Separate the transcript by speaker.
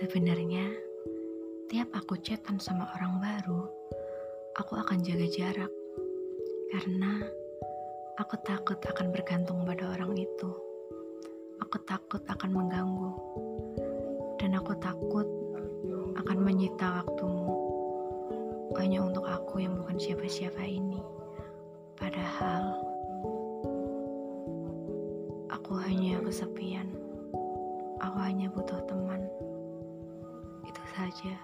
Speaker 1: Sebenarnya, tiap aku chatan sama orang baru, aku akan jaga jarak. Karena aku takut akan bergantung pada orang itu. Aku takut akan mengganggu. Dan aku takut akan menyita waktumu. Hanya untuk aku yang bukan siapa-siapa ini. Padahal aku hanya kesepian. Aku hanya butuh teman. Itu saja.